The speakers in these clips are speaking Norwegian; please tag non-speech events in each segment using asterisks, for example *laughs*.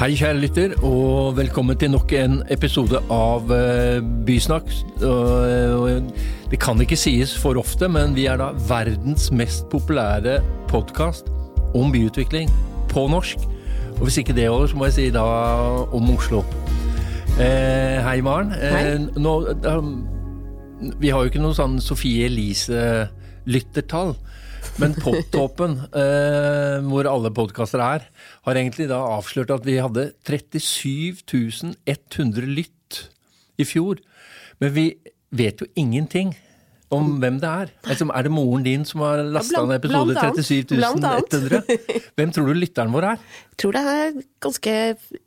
Hei, kjære lytter, og velkommen til nok en episode av eh, Bysnakk. Det kan ikke sies for ofte, men vi er da verdens mest populære podkast om byutvikling på norsk. Og hvis ikke det holder, så må jeg si da om Oslo. Eh, hei, Maren. Eh, Hei. nå, vi har jo ikke noe sånn Sofie Elise-lyttertall. Men Poptoppen, eh, hvor alle podkaster er, har egentlig da avslørt at vi hadde 37 100 lytt i fjor. Men vi vet jo ingenting om hvem det er. Altså, er det moren din som har lasta ned episode blant 37 100? Hvem tror du lytteren vår er? Jeg tror det er ganske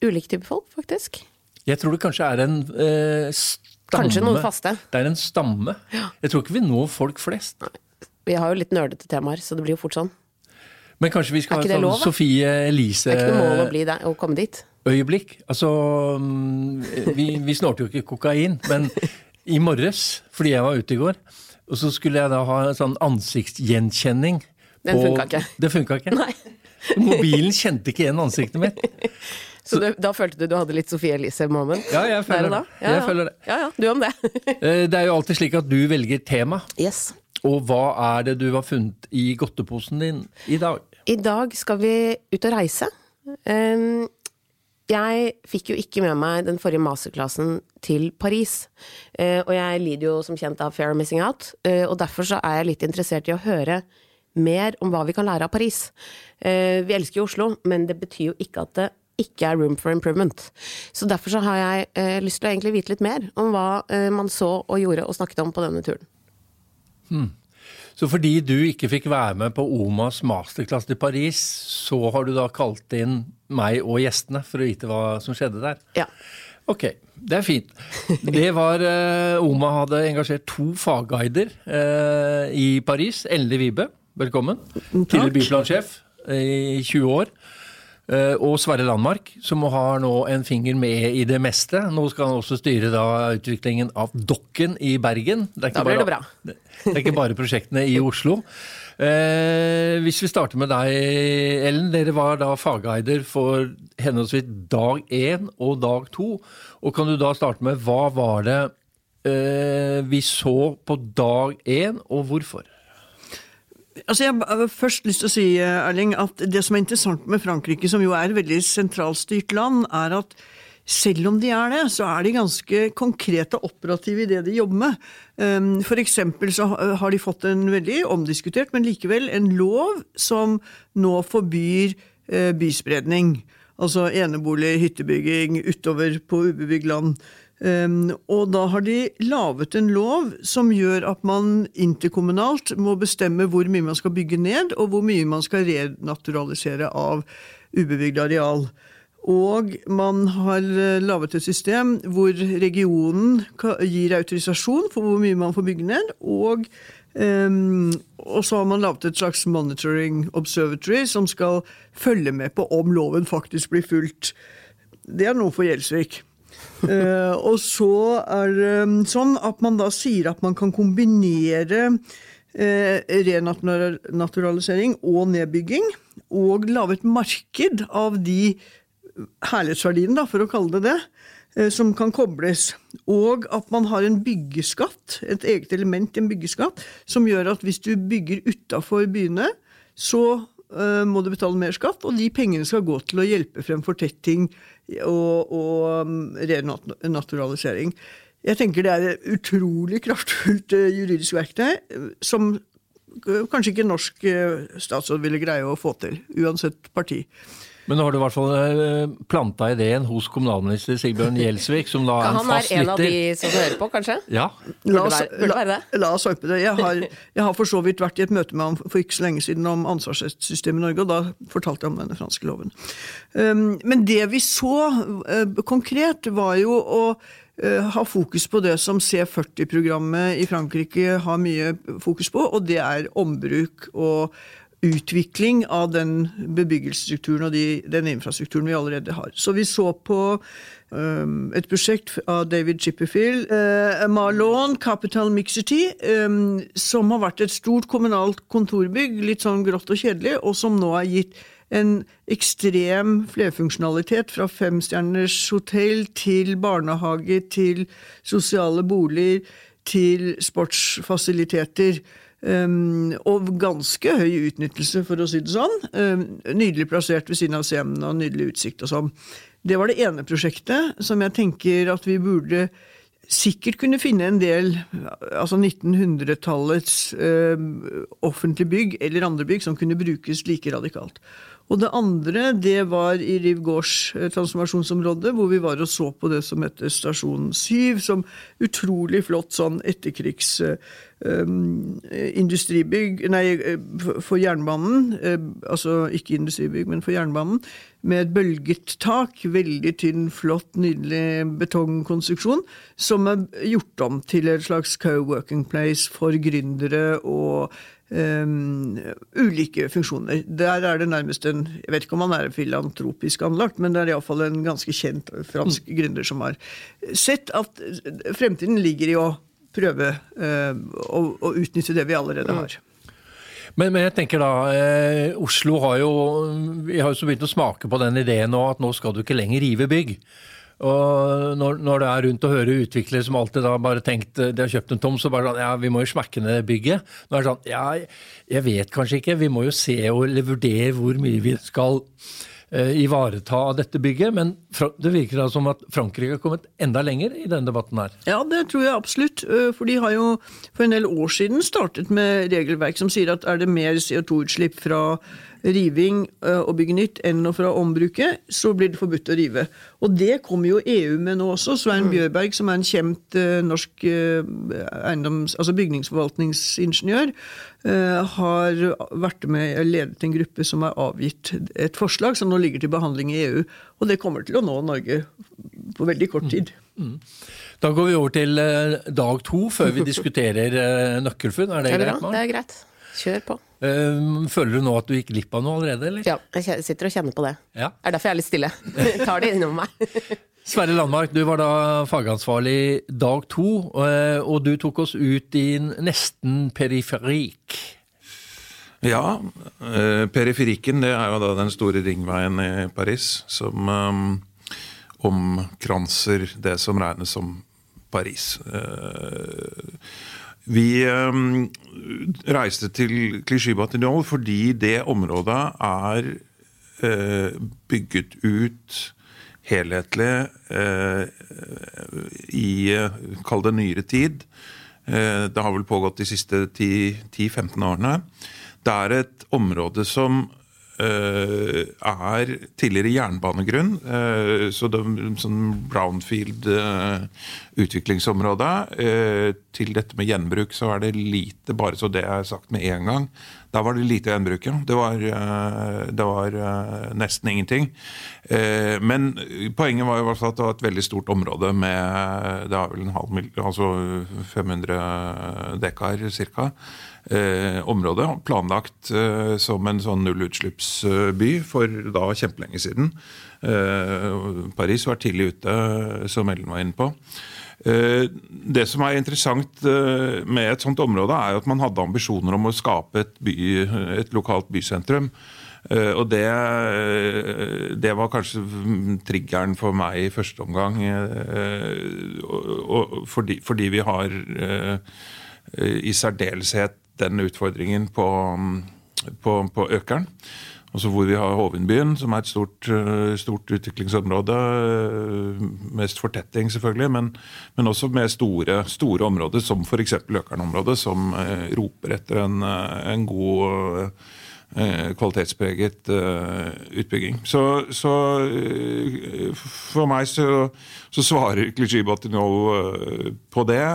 ulik type folk, faktisk. Jeg tror det kanskje er en eh, stamme. Kanskje noen faste. Det er en stamme. Jeg tror ikke vi når folk flest. Vi har jo litt nerdete temaer, så det blir jo fort sånn. Men kanskje vi skal ha et sånn Sofie Elise Det er ikke noe mål å, bli der, å komme dit. Øyeblikk. Altså mm, Vi, vi snorter jo ikke kokain, men i morges, fordi jeg var ute i går, og så skulle jeg da ha en sånn ansiktsgjenkjenning. Den funka ikke. Det funka ikke. Nei. Mobilen kjente ikke igjen ansiktet mitt. *laughs* Så du, da følte du du hadde litt Sofie Elise-moment? Ja, jeg føler det. Jeg føler det. Ja ja, du om det. *laughs* Eh, Det er jo alltid slik at du velger tema. Yes. Og hva er det du har funnet i godteposen din i dag? I dag skal vi ut og reise. Um, jeg fikk jo ikke med meg den forrige masterklassen til Paris. Eh, og jeg lider jo som kjent av fair missing out, eh, og derfor så er jeg litt interessert i å høre mer om hva vi kan lære av Paris. Eh, vi elsker jo Oslo, men det betyr jo ikke at det ikke er room for improvement. Så derfor så har jeg lyst til å egentlig vite litt mer om hva man så og gjorde og snakket om på denne turen. Så fordi du ikke fikk være med på OMAs masterclass til Paris, så har du da kalt inn meg og gjestene for å vite hva som skjedde der? Ja. Ok, det er fint. Det var eh, Oma hadde engasjert to fagguider eh, i Paris. Endelig Vibe, velkommen. Tidligere byplansjef i 20 år. Eh, og Sverre Landmark, som har nå en finger med i det meste. Nå skal han også styre da utviklingen av Dokken i Bergen. Det er ikke Da blir bare- det bra. Det er ikke bare prosjektene i Oslo. Eh, hvis vi starter med deg, Ellen. Dere var da fagguider for henholdsvis dag én og dag to. Og kan du da starte med hva var det eh, vi så på dag én, og hvorfor? Altså jeg har først lyst til å si Erling, at det som er interessant med Frankrike, som jo er et veldig sentralstyrt land, er at selv om de er det, så er de ganske konkrete og operative i det de jobber med. Um, For eksempel så har de fått en veldig omdiskutert, men likevel en lov som nå forbyr eh, byspredning. Altså enebolig, hyttebygging utover på ubebygd land. Um, og da har de laget en lov som gjør at man interkommunalt må bestemme hvor mye man skal bygge ned, og hvor mye man skal renaturalisere av ubebygd areal. Og man har eh, laget et system hvor regionen gir autorisasjon for hvor mye man får bygge ned, og, um, og så har man laget et slags monitoring observatory som skal følge med på om loven faktisk blir fulgt. Det er noe for Gjelsvik. Eh, og så er det um, sånn at man da sier at man kan kombinere uh, renaturalisering og nedbygging, og lage et marked av de herlighetsverdiene, da, for å kalle det det, uh, som kan kobles. Og at man har en byggeskatt, et eget element i en byggeskatt, som gjør at hvis du bygger utafor byene, så eh, må du betale mer skatt, og de pengene skal gå til å hjelpe frem fortetting og, og um, renaturalisering. Jeg tenker det er et utrolig kraftfullt eh, juridisk verktøy eh, som eh, kanskje ikke norsk eh, statsråd ville greie å få til, uansett parti. Men nå har du i hvert fall eh, planta ideen hos kommunalminister Sigbjørn Gjelsvik, som da er Kan lytter. han er en av de som hører på, kanskje? Ja, Burde La oss, være- burde være det. La, la oss håpe det. Jeg har, jeg har for så vidt vært i et møte med ham for ikke så lenge siden om ansvarssystemet i Norge, og da fortalte jeg om denne franske loven. Um, men det vi så uh, konkret, var jo å uh, ha fokus på det som C40-programmet i Frankrike har mye fokus på, og det er ombruk og utvikling av den bebyggelsestrukturen og de, den infrastrukturen vi allerede har. Så vi så på um, et prosjekt av David Chipperfield, uh, Marlon Capital Mixity, um, som har vært et stort kommunalt kontorbygg, litt sånn grått og kjedelig, og som nå har gitt en ekstrem flerfunksjonalitet, fra femstjerners hotell til barnehage til sosiale boliger til sportsfasiliteter. Um, og ganske høy utnyttelse, for å si det sånn. Um, nydelig plassert ved siden av scenen og nydelig utsikt og sånn. Det var det ene prosjektet som jeg tenker at vi burde sikkert kunne finne en del altså 1900-tallets uh, offentlige bygg eller andre bygg som kunne brukes like radikalt. Og det andre det var i Riv Gårds transformasjonsområde, hvor vi var og så på det som heter Stasjon 7, som utrolig flott sånn etterkrigs um, industribygg Nei, for jernbanen. Uh, altså ikke industribygg, men for jernbanen. Med et bølget tak. Veldig tynn, flott, nydelig betongkonstruksjon. Som er gjort om til et slags co-working place for gründere og Um, ulike funksjoner. Der er det nærmest en Jeg vet ikke om han er filantropisk anlagt, men det er iallfall en ganske kjent fransk gründer som har sett at fremtiden ligger i å prøve eh, å, å, utnytte det vi allerede har. Men, men, jeg tenker da, eh, Oslo har jo Vi har jo så begynt å smake på den ideen nå at nå skal du ikke lenger rive bygg. Og når, når det er rundt å høre utviklere som alltid da bare tenkt de har kjøpt en tom, så bare sånn ja, vi må jo smekke ned bygget. Nå er det sånn ja, jeg vet kanskje ikke, vi må jo se og eller vurdere hvor mye vi skal ivareta av dette bygget. Men det virker da som at Frankrike har kommet enda lenger i denne debatten her. Ja, det tror jeg absolutt. Eh, for de har jo for en del år siden startet med regelverk som sier at er det mer CO2-utslipp fra riving eh, og bygge nytt enn å fra ombruke, så blir det forbudt å rive. Og det kommer jo EU med nå også. Svein mm. Bjørberg, som er en kjent uh, norsk eiendoms, altså bygningsforvaltningsingeniør, har vært med ledet en gruppe som har avgitt et forslag som nå ligger til behandling i EU. Og det kommer til å nå Norge på veldig kort tid. Mm. Mm. Da går vi over til dag to, før vi *laughs* diskuterer nøkkelfunn. Er det, det greit? Det er greit. Kjør på. Ehm, føler du nå at du gikk glipp av noe allerede? eller? Ja, jeg sitter og kjenner på det. Ja. Det er derfor jeg er litt stille. *laughs* tar det innom meg. *laughs* Sverre Landmark, du var da fagansvarlig dag to, eh, og du tok oss ut i nesten periferik. Ja, eh, periferikken det er jo da den store ringveien i Paris som um, omkranser det som regnes som Paris. Uh, vi um, reiste til Clichy-Batignolles fordi det området er uh, bygget ut helhetlig uh, i Kall det nyere tid. Uh, det har vel pågått de siste 10-15 årene. Det er et område som Uh, er tidligere jernbanegrunn. Uh, så det, sånn brownfield uh, utviklingsområde. til dette med gjenbruk så er det lite, bare så det er sagt med en gang. Da var det lite gjenbruk, ja. Det var, det var nesten ingenting. men poenget var jo at det var et veldig stort område med Det var vel en halv altså 500 dekar ca eh, område. Planlagt eh, som en sånn nullutslippsby for da kjempelenge siden. Eh, Paris var tidlig ute, som Ellen var inne på. Eh, det som er interessant eh, med et sånt område, er at man hadde ambisjoner om å skape et, by, et lokalt bysentrum. Og det, det, var kanskje triggeren for meg i første omgang. Fordi, fordi, vi har i særdeleshet den utfordringen på, på, på Økeren. Altså hvor vi har Hovinbyen, som er et stort, eh, stort utviklingsområde. Eh, mest fortetting, selvfølgelig, men, men også med store, store områder, som f.eks. Økern-området, som eh, roper etter en, en god kvalitetspreget utbygging. Så, så for meg så, så svarer Clichy Batignol på det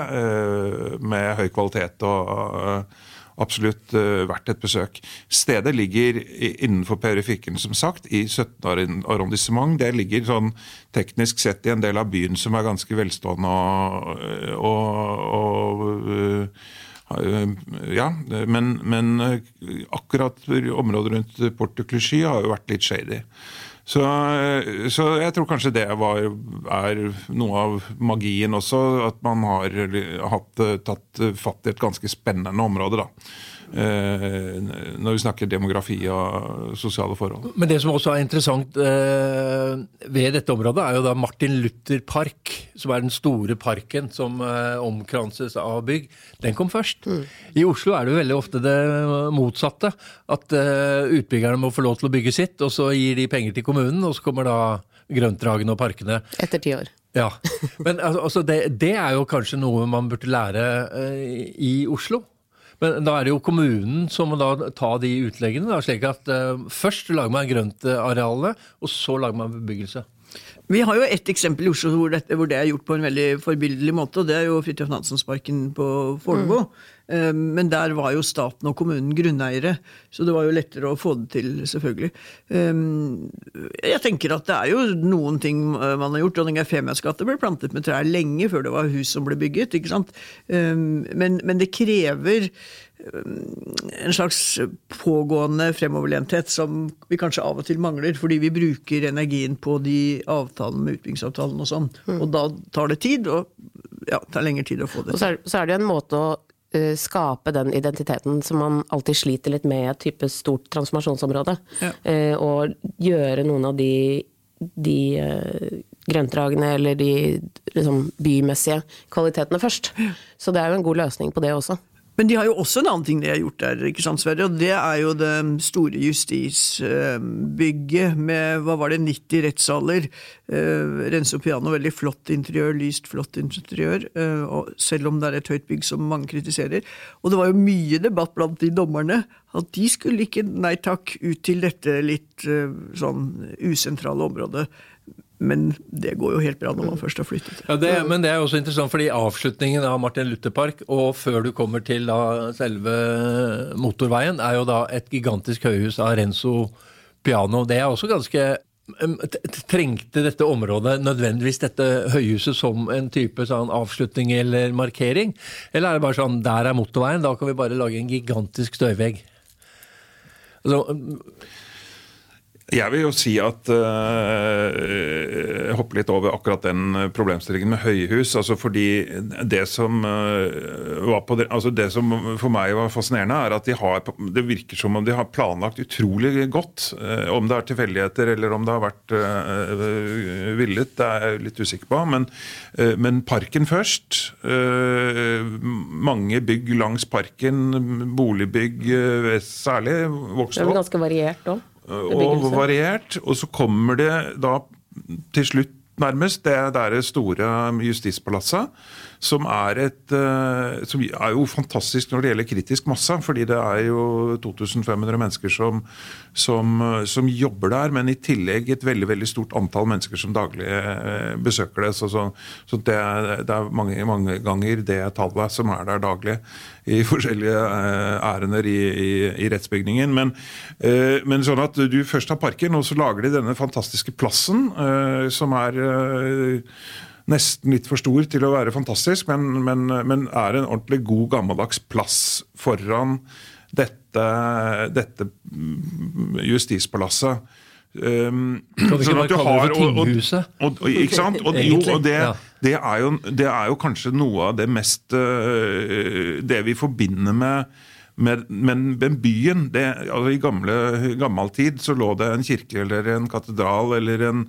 med høy kvalitet og absolutt uh, verdt et besøk. Stedet ligger innenfor perifikken, som sagt, i 17. arrondissement. Det ligger sånn teknisk sett i en del av byen som er ganske velstående og, og, og uh, ja, men, men, akkurat området rundt Porte Clichy har jo vært litt shady. Så, så, jeg tror kanskje det var, er noe av magien også. At man har hatt, tatt fatt i et ganske spennende område. da. Eh, når vi snakker demografi og sosiale forhold. Men det som også er interessant eh, ved dette området, er jo da Martin Luther Park, som er den store parken som eh, omkranses av bygg. Den kom først. Mm. I Oslo er det jo veldig ofte det motsatte. At utbyggerne må få lov til å bygge sitt, og så gir de penger til kommunen, og så kommer da grøntdragene og parkene. Etter ti år. Ja, Men altså, det, det, er jo kanskje noe man burde lære i Oslo. Men da er det jo kommunen som må da ta de utleggene. Da, slik at uh, Først lager man grøntarealene, og så lager man bebyggelse. Vi har jo ett eksempel i Oslo hvor, dette, hvor, det er gjort på en veldig forbilledlig måte. og Det er jo Fridtjof Nansensparken på Fornebu. Mm. Men der var jo staten og kommunen grunneiere, så det var jo lettere å få det til, selvfølgelig. Jeg tenker at det er jo noen ting man har gjort. Dronning Eufemias gate ble plantet med trær lenge før det var hus som ble bygget. ikke sant? Men, men det krever en slags pågående fremoverlenthet som vi kanskje av og til mangler, fordi vi bruker energien på de avtalene med utbyggingsavtalen og sånn. Mm. Og da tar det tid, og ja, tar lengre tid å få det til. Og så er, så er det en måte å uh, skape den identiteten som man alltid sliter litt med i et type stort transformasjonsområde. Ja. Uh, og gjøre noen av de, de uh, grøntdragene eller de liksom, bymessige kvalitetene først. Så det er jo en god løsning på det også. Men de har jo også en annen ting de har gjort der, ikke sant, Sverre? Og det er jo det store justisbygget med hva var det, 90 rettssaler. Uh, Rense og piano, veldig flott interiør, lyst, flott interiør. Uh, selv om det er et høyt bygg som mange kritiserer. Og det var jo mye debatt blant de dommerne at de skulle ikke, nei takk, ut til dette litt uh, sånn usentrale området. Men det går jo helt bra når man først har flyttet. Ja, det, men det er også interessant, fordi avslutningen av Martin Luther Park og før du kommer til da, selve motorveien, er jo da et gigantisk høyhus av Renzo Piano. Det er også ganske Trengte dette området nødvendigvis dette høyhuset som en type sånn avslutning eller markering? Eller er det bare sånn der er motorveien, da kan vi bare lage en gigantisk støyvegg? Altså, jeg vil jo si at uh, Jeg hopper litt over akkurat den problemstillingen med høyhus. altså fordi Det som uh, var på det, altså det som for meg var fascinerende, er at de har, det virker som om de har planlagt utrolig godt. Uh, om det er tilfeldigheter eller om det har vært villet, det er jeg litt usikker på. Men, men parken først. mange bygg langs parken, boligbygg særlig, vokste opp. Det er ganske variert òg? Og variert. Og så kommer det da til slutt nærmest. Det der store justispalasset som er, et, eh, som er jo fantastisk når det gjelder kritisk masse. Fordi det er jo 2500 mennesker som, som, som, jobber der, men i tillegg et veldig veldig stort antall mennesker som daglig eh, besøker det. Så, så, så det, det, er mange, mange ganger det tallet som er der daglig i forskjellige eh, ærender i, i, i rettsbygningen. Men, men, sånn at du først har parken, og så lager de denne fantastiske plassen som er nesten litt for stor til å være fantastisk, men, men, men er en ordentlig god, gammeldags plass foran dette, dette justispalasset. Um, kan du ikke sånn bare kalle det for tinghuset? Og, og, ikke sant? Og, jo, og det, det, er jo, det, er jo, kanskje noe av det mest uh, Det vi forbinder med men, men byen det, altså I gamle, gammel tid så lå det en kirke eller en katedral eller en,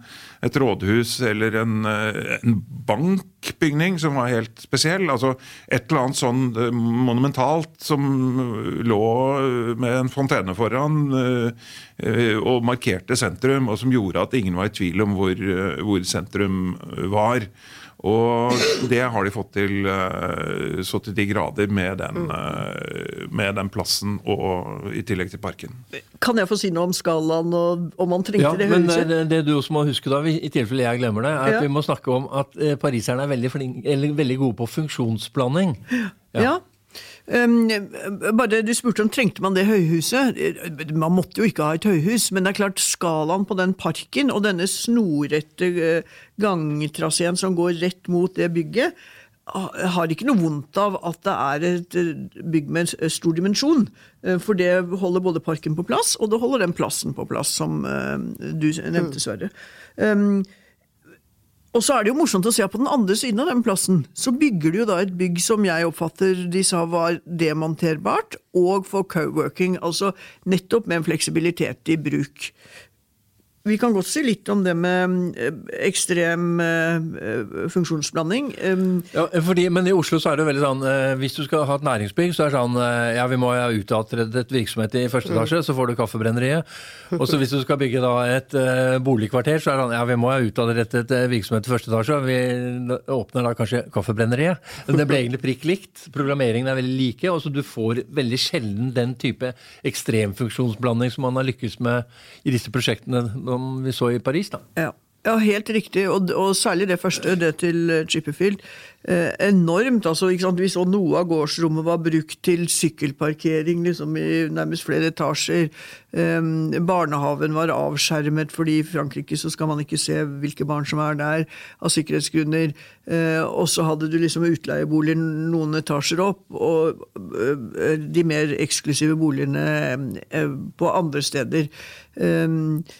et rådhus eller en, eh, en, bankbygning som var helt spesiell. altså Et eller annet sånn eh, monumentalt som lå med en fontene foran eh, og markerte sentrum, og som gjorde at ingen var i tvil om hvor, hvor sentrum var. Og det har de fått til uh, så til de grader med den, uh, med den, plassen og i tillegg til parken. Kan jeg få si noe om skalaen og om man trengte ja, det huset? Men det, det du også må huske, da, i tilfelle jeg glemmer det, er at ja. vi må snakke om at pariserne er veldig, flink, veldig, gode på funksjonsblanding. Ja. ja. Um, bare Du spurte om trengte man det høyhuset. Man måtte jo ikke ha et høyhus, men det er klart skalaen på den parken og denne snorrette uh, gangtraseen som går rett mot det bygget, har ikke noe vondt av at det er et bygg med en stor dimensjon. For det holder både parken på plass, og det holder den plassen på plass, som du nevnte, Sverre. Um, og så er det jo morsomt å se at på den andre siden av den plassen, så bygger du jo da et bygg som jeg oppfatter de sa var demonterbart, og for co-working, altså nettopp med en fleksibilitet i bruk. Vi kan godt si litt om det med eh, ekstrem uh, funksjonsblanding. Um, ja, fordi, men i Oslo så er det veldig sånn Hvis du skal ha et næringsbygg, så er det sånn Ja, vi må ha utadrettet virksomhet i første etasje, mm. så får du Kaffebrenneriet. Og så hvis du skal bygge da et boligkvarter, så er det sånn Ja, vi må ha utadrettet virksomhet i første etasje. Vi åpner da kanskje Kaffebrenneriet. Men det ble *laughs* egentlig prikk likt. Programmeringen er veldig like. og så Du får veldig sjelden den type ekstremfunksjonsblanding som man har lykkes med i disse prosjektene som vi så i Paris. da. Ja. Ja, helt riktig, og, og, særlig det første, det til eh, Chipperfield. Eh, enormt. altså, ikke sant? Vi så noe av gårdsrommet var brukt til sykkelparkering liksom i nærmest flere etasjer. Eh, barnehaven var avskjermet, fordi i Frankrike så skal man ikke se hvilke barn som er der, av sikkerhetsgrunner. Eh, og så hadde du liksom utleieboliger noen etasjer opp, og eh, de mer eksklusive boligene eh, på andre steder. Eh,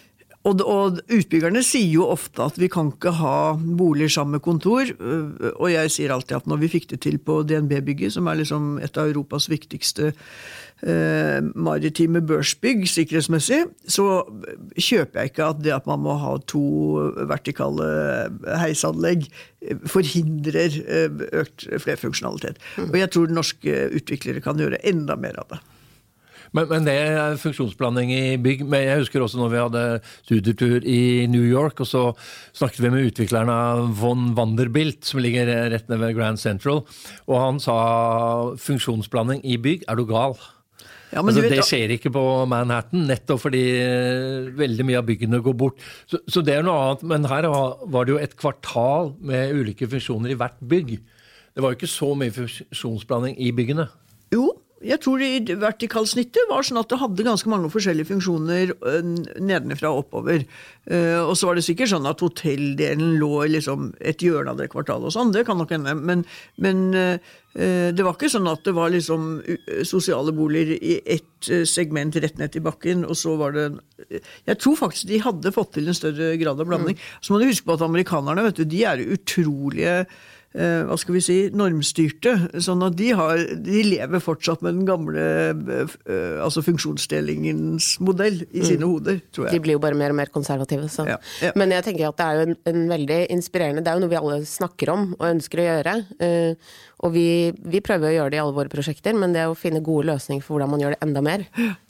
og, og, utbyggerne sier jo ofte at vi kan ikke ha boliger sammen med kontor. Øh, og jeg sier alltid at når vi fikk det til på DNB-bygget, som er liksom et av Europas viktigste eh, maritime børsbygg sikkerhetsmessig, så kjøper jeg ikke at det at man må ha to vertikale heisanlegg, forhindrer økt flerfunksjonalitet. Og jeg tror norske utviklere kan gjøre enda mer av det. Men, men, det er funksjonsblanding i bygg. Men jeg husker også når vi hadde studietur i New York, og så snakket vi med utvikleren av von Wanderbilt, som ligger rett nede ved Grand Central, og han sa funksjonsblanding i bygg, er du gal? Ja, altså, vet, det skjer ikke på Manhattan, nettopp fordi eh, veldig mye av byggene går bort. Så, så, det er noe annet. Men her var det jo et kvartal med ulike funksjoner i hvert bygg. Det var jo ikke så mye funksjonsblanding i byggene. Jo, jeg tror vertikalsnittet var sånn at det hadde ganske mange forskjellige funksjoner nedenfra og oppover. Og så var det sikkert sånn at hotelldelen lå i liksom et hjørne av det kvartalet og sånn. Det kan nok hende. Men, men det var ikke sånn at det var liksom sosiale boliger i ett segment rett ned til bakken, og så var det Jeg tror faktisk de hadde fått til en større grad av blanding. Mm. Så må du huske på at amerikanerne, vet du, de er utrolige hva skal vi si, normstyrte. Sånn at de, har, de lever fortsatt med den gamle eh, altså funksjonsdelingens modell i sine mm. hoder, tror jeg. De blir jo bare mer og mer konservative, så. Ja, ja. Men jeg tenker at det er jo en, en, veldig inspirerende Det er jo noe vi alle snakker om og ønsker å gjøre. Uh, og vi, vi, prøver å gjøre det i alle våre prosjekter, men det å finne gode løsninger for hvordan man gjør det enda mer,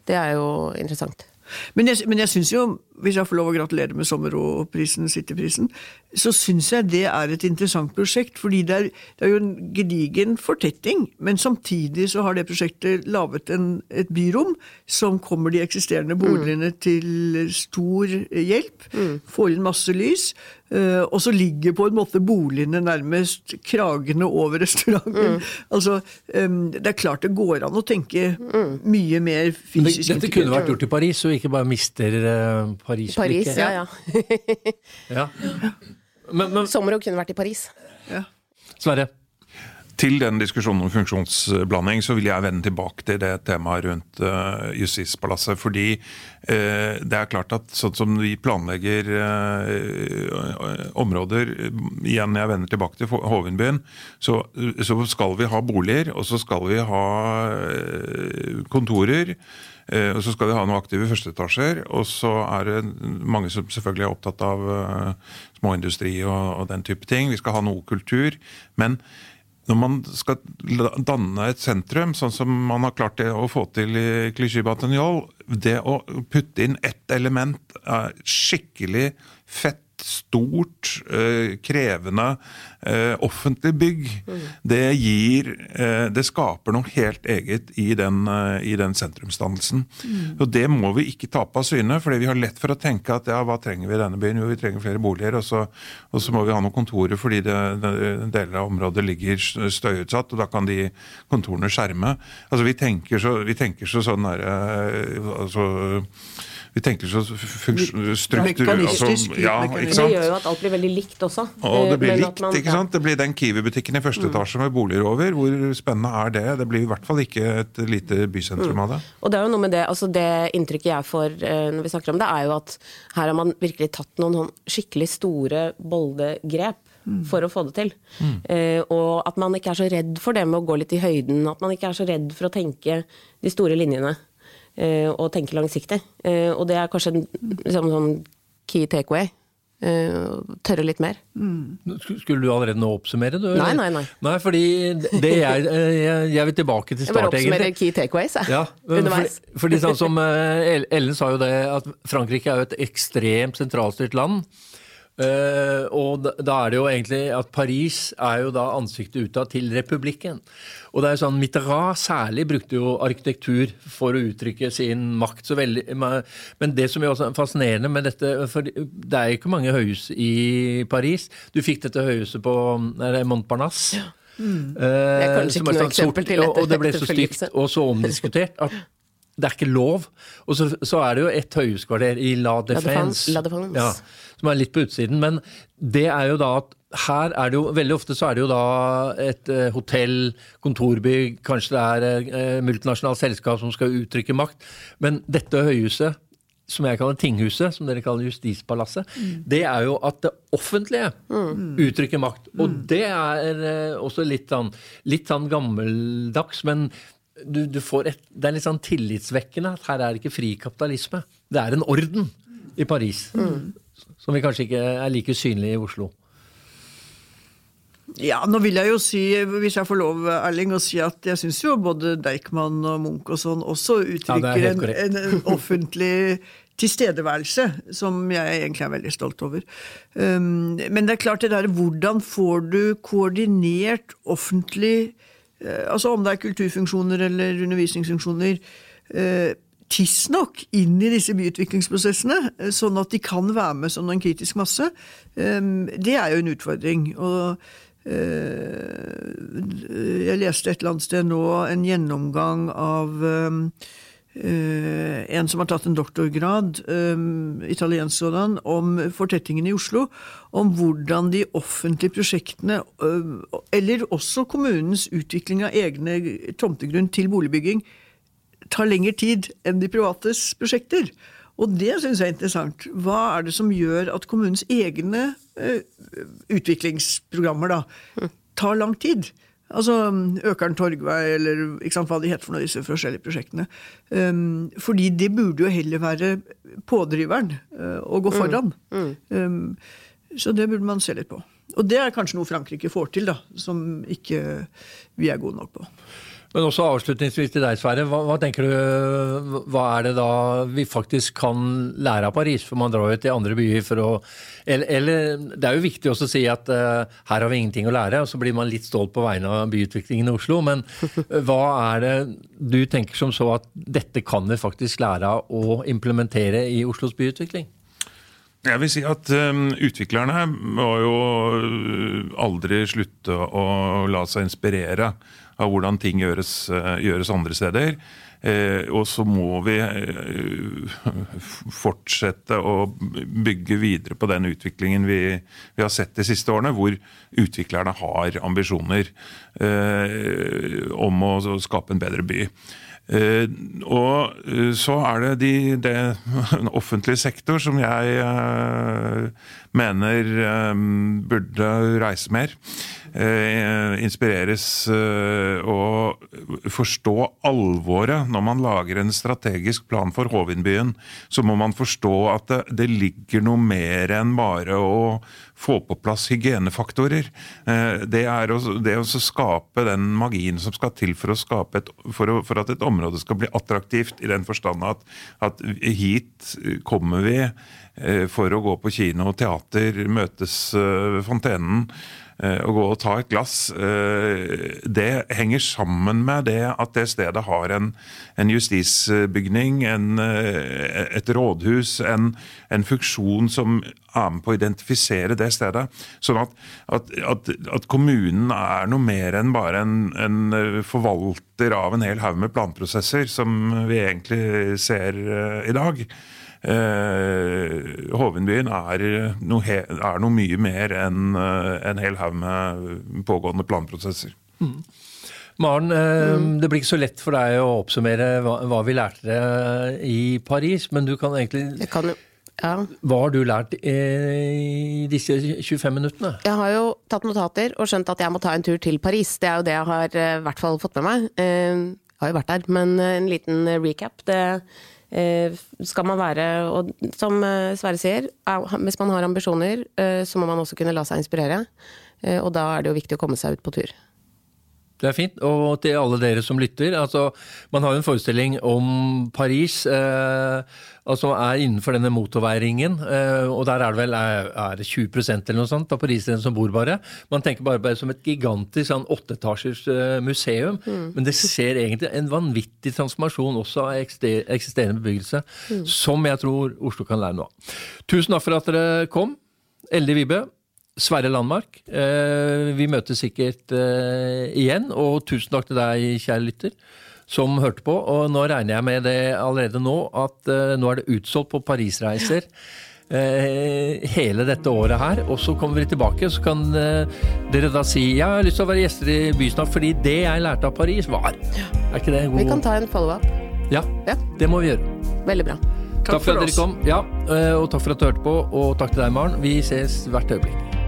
det er jo interessant. Men jeg, men jeg syns jo, hvis jeg får lov å gratulere med Sommerå-prisen, Cityprisen, så syns jeg det er et interessant prosjekt. Fordi det er, det er, jo en gedigen fortetting, men samtidig så har det prosjektet laget en, et byrom som kommer de eksisterende boligene mm. til stor hjelp. Mm. Får inn masse lys. Uh, og så ligger på en måte boligene nærmest kragende over restauranten. Mm. Altså, um, Det er klart det går an å tenke mm. mye mer fysisk. Dette kunne vært gjort i Paris, og ikke bare mister uh, Paris-blikket. Paris, ja, ja. ja. *laughs* Men, men... Sommerog kunne vært i Paris. Ja. Sverre? Til den diskusjonen om funksjonsblanding så vil jeg vende tilbake til det temaet rundt uh, Justispalasset. Fordi uh, det er klart at sånn som vi planlegger uh, områder Igjen, jeg vender tilbake til Hovenbyen. Så, så skal vi ha boliger, og så skal vi ha kontorer. Og Så skal vi ha noen aktive førsteetasjer. Og så er det mange som selvfølgelig er opptatt av småindustri og, og, den type ting. Vi skal ha noe kultur. Men når man skal danne et sentrum, sånn som man har klart det å få til i Clichy Batagnol, det å putte inn ett element er skikkelig fett stort, eh, krevende eh, offentlig bygg, mm. det gir eh, Det skaper noe helt eget i den, i den sentrumsdannelsen. Mm. Og det må vi ikke tape av syne, fordi vi har lett for å tenke at ja, hva trenger vi i denne byen? Jo, vi trenger flere boliger, og så, og så må vi ha noen kontorer fordi det, det, deler av området ligger støyutsatt, og da kan de kontorene skjerme. Altså, vi tenker så, vi tenker så sånn derre altså, vi tenker så struktur... Mekanistisk, ja, ikke sant? Det gjør jo at alt blir veldig likt også. Og det Eh, blir likt, man- ikke sant? Det blir den Kiwi-butikken i første etasje med boliger over. Hvor spennende er det? Det blir i hvert fall ikke et lite bysentrum av det. Og det er jo noe med det, altså det inntrykket jeg får eh, når vi snakker om det, er jo at her har man virkelig tatt noen sånn skikkelig store, bolde grep. For å få det til. Eh, og at man ikke er så redd for det med å gå litt i høyden. At man ikke er så redd for å tenke de store linjene. Eh, og tenke langsiktig. Eh, og det er kanskje en liksom, sånn key takeaway. Eh, tørre litt mer. Mm. Skulle du allerede nå oppsummere? Du. Nei, nei, nei. Nei, fordi det jeg, *laughs* eh, jeg, jeg vil tilbake til start Jeg bare egentlig. oppsummerer key takeaways, jeg. Ja, *laughs* Underveis. fordi, fordi sånn som eh, Ellen sa jo det, at Frankrike er jo et ekstremt sentralstyrt land. Eh, og da, da er det jo egentlig at Paris er jo da ansiktet utad til republikken. Og det er jo sånn, Mitterrand særlig brukte jo arkitektur for å uttrykke sin makt. så veldig, Men det som er også fascinerende med dette for Det er jo ikke mange høyhus i Paris. Du fikk dette høyhuset på er det Montparnasse. Det er kanskje ikke noe sånn eksempel sort, til og, og det ble så stygt og så omdiskutert at *laughs* det er ikke lov. Og så, så er det jo et høyhuskvarter i La Défense, La Defense. Ja, som er litt på utsiden. Men det er jo da at her er det jo veldig ofte så er det jo da et eh, hotell, kontorbygg, kanskje det er eh, multinasjonalt selskap som skal uttrykke makt. Men dette høyhuset, som jeg kaller tinghuset, som dere kaller justispalasset, det er jo at det offentlige uttrykker makt. Og det er eh, også litt sånn, litt sånn gammeldags, men du, du får et, det er litt sånn tillitsvekkende at her er det ikke fri kapitalisme. Det er en orden i Paris. Som vi kanskje ikke er like synlig i Oslo. Ja, nå vil jeg jo si, hvis jeg får lov, Erling, å si at jeg syns jo både Deichman og Munch og sånn også uttrykker ja, en, en, en offentlig tilstedeværelse som jeg egentlig er veldig stolt over. Um, men det er klart det der, hvordan får du koordinert offentlig Altså om det er kulturfunksjoner eller undervisningsfunksjoner eh, tidsnok inn i disse byutviklingsprosessene, eh, sånn at de kan være med som en kritisk masse, eh, det er jo en utfordring. Og eh, jeg leste et eller annet sted nå en gjennomgang av eh, eh, en som har tatt en doktorgrad, eh, italiensk sådan, om fortettingen i Oslo. Om hvordan de offentlige prosjektene, eh, eller også kommunens utvikling av egne tomtegrunn til boligbygging, tar lengre tid enn de privates prosjekter. Og det syns jeg er interessant. Hva er det som gjør at kommunens egne eh, utviklingsprogrammer da, tar lang tid? Altså Økern Torgvei, eller ikke sant, hva de heter for noe, disse forskjellige prosjektene. Um, fordi det burde jo heller være pådriveren uh, å gå foran. Um, så det burde man se litt på. Og det er kanskje noe Frankrike får til, da, som ikke vi er gode nok på. Men også avslutningsvis til deg, Sverre. Hva, hva tenker du, hva er det da vi faktisk kan lære av Paris? For man drar jo til andre byer for å Eller, eller det er jo viktig også å si at uh, her har vi ingenting å lære, og så blir man litt stolt på vegne av byutviklingen i Oslo. Men uh, hva er det du tenker som så at dette kan vi faktisk lære av å implementere i Oslos byutvikling? Jeg vil si at um, utviklerne må jo aldri slutte å la seg inspirere av hvordan ting gjøres, uh, gjøres andre steder. Eh, og så må vi eh, fortsette å bygge videre på den utviklingen vi, vi har sett de siste årene, hvor utviklerne har ambisjoner eh, om å, skape en bedre by. Eh, og eh, så er det de, det *laughs* offentlige sektor som jeg eh, mener eh, burde reise mer. Eh, inspireres eh, og forstå alvoret når man lager en strategisk plan for Hovindbyen. Så må man forstå at det, det ligger noe mer enn bare å få på plass hygienefaktorer. Eh, Det er å, det å skape den magien som skal til for, skape et, for, å, for at et område skal bli attraktivt, i den forstand at, at hit kommer vi for å gå på kino teater, møtes ved fontenen å gå og ta et glass, eh, det henger sammen med det at det stedet har en, en justisbygning, en, eh, et rådhus, en, en funksjon som er med på å identifisere det stedet. Sånn at, at, at, at kommunen er noe mer enn bare en, forvalter av en hel haug med planprosesser, som vi egentlig ser eh, i dag. Eh, Hovindbyen er noe, he, er noe mye mer enn eh, en hel haug med pågående planprosesser. Maren, eh, det blir ikke så lett for deg å oppsummere hva, hva vi lærte deg i Paris, men du kan egentlig kan ja. Hva har du lært eh, i disse 25 minuttene? Jeg har jo tatt notater og skjønt at jeg må ta en tur til Paris. Det er jo det jeg har eh, i hvert fall fått med meg. Eh, Jeg har jo vært der, men eh, en liten recap. Det eh, skal man være Og som eh, Sverre sier, er- hvis man har ambisjoner, eh, så må man også kunne la seg inspirere. Eh, Og da er det jo viktig å komme seg ut på tur. Det er fint. Og til alle dere som lytter. altså Man har jo en forestilling om Paris eh, altså er innenfor denne motorveiringen. Eh, og der er det vel er, er det 20% eller noe sånt av parisere som bor bare. Man tenker bare på det som et gigantisk sånn åtteetasjers eh, museum. Men det ser egentlig en vanvittig transformasjon også av eksisterende bebyggelse. Som jeg tror Oslo kan lære noe av. Tusen takk for at dere kom. Elde Vibe. Sverre Landmark, eh, vi møtes sikkert eh, igjen. Og tusen takk til deg, kjære lytter, som hørte på. Og nå regner jeg med det allerede nå, at eh, nå er det utsolgt på Parisreiser. Hele dette året her, og så kommer vi tilbake. Så kan dere da si ja, jeg har lyst til å være gjester i Bysnakk, fordi det jeg lærte av Paris, var Er ikke det en god Vi kan ta en follow-up. Ja, Ja. det må vi gjøre. Veldig bra. Takk, for for at dere kom. Ja, og takk for at du hørte på, og takk til deg, Maren. Vi ses hvert øyeblikk.